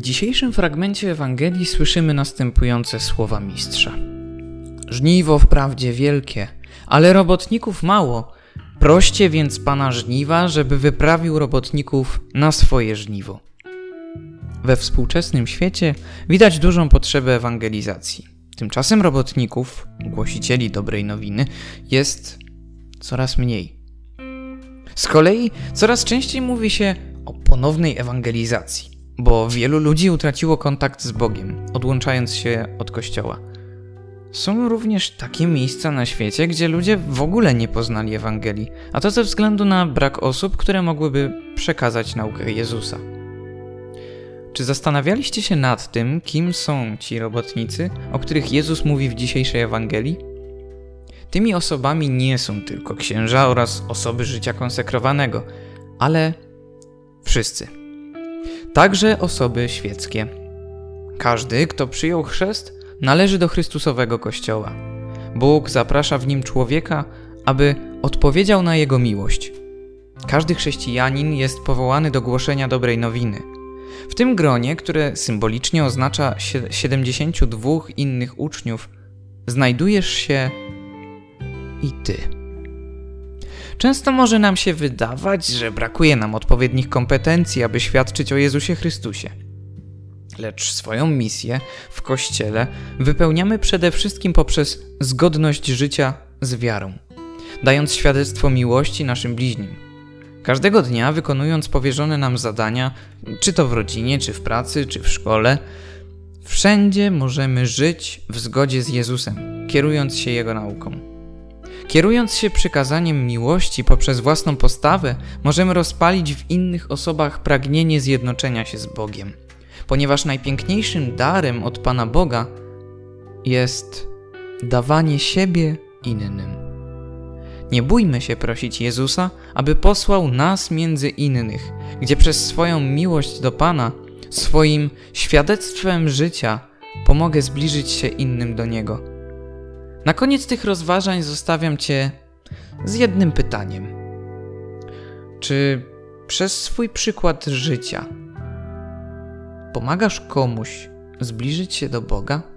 dzisiejszym fragmencie Ewangelii słyszymy następujące słowa mistrza. Żniwo wprawdzie wielkie, ale robotników mało. Proście więc pana żniwa, żeby wyprawił robotników na swoje żniwo. We współczesnym świecie widać dużą potrzebę ewangelizacji. Tymczasem robotników, głosicieli dobrej nowiny, jest coraz mniej. Z kolei coraz częściej mówi się o ponownej ewangelizacji, bo wielu ludzi utraciło kontakt z Bogiem, odłączając się od Kościoła. Są również takie miejsca na świecie, gdzie ludzie w ogóle nie poznali Ewangelii, a to ze względu na brak osób, które mogłyby przekazać naukę Jezusa. Czy zastanawialiście się nad tym, kim są ci robotnicy, o których Jezus mówi w dzisiejszej Ewangelii? Tymi osobami nie są tylko księża oraz osoby życia konsekrowanego, ale wszyscy. Także osoby świeckie. Każdy, kto przyjął chrzest, należy do Chrystusowego Kościoła. Bóg zaprasza w nim człowieka, aby odpowiedział na jego miłość. Każdy chrześcijanin jest powołany do głoszenia dobrej nowiny. W tym gronie, które symbolicznie oznacza 72 innych uczniów, znajdujesz się i ty. Często może nam się wydawać, że brakuje nam odpowiednich kompetencji, aby świadczyć o Jezusie Chrystusie. Lecz swoją misję w Kościele wypełniamy przede wszystkim poprzez zgodność życia z wiarą, dając świadectwo miłości naszym bliźnim. Każdego dnia wykonując powierzone nam zadania, czy to w rodzinie, czy w pracy, czy w szkole, wszędzie możemy żyć w zgodzie z Jezusem, kierując się Jego nauką. Kierując się przykazaniem miłości poprzez własną postawę, możemy rozpalić w innych osobach pragnienie zjednoczenia się z Bogiem, ponieważ najpiękniejszym darem od Pana Boga jest dawanie siebie innym. Nie bójmy się prosić Jezusa, aby posłał nas między innych, gdzie przez swoją miłość do Pana, swoim świadectwem życia, pomogę zbliżyć się innym do Niego. Na koniec tych rozważań zostawiam Cię z jednym pytaniem. Czy przez swój przykład życia pomagasz komuś zbliżyć się do Boga?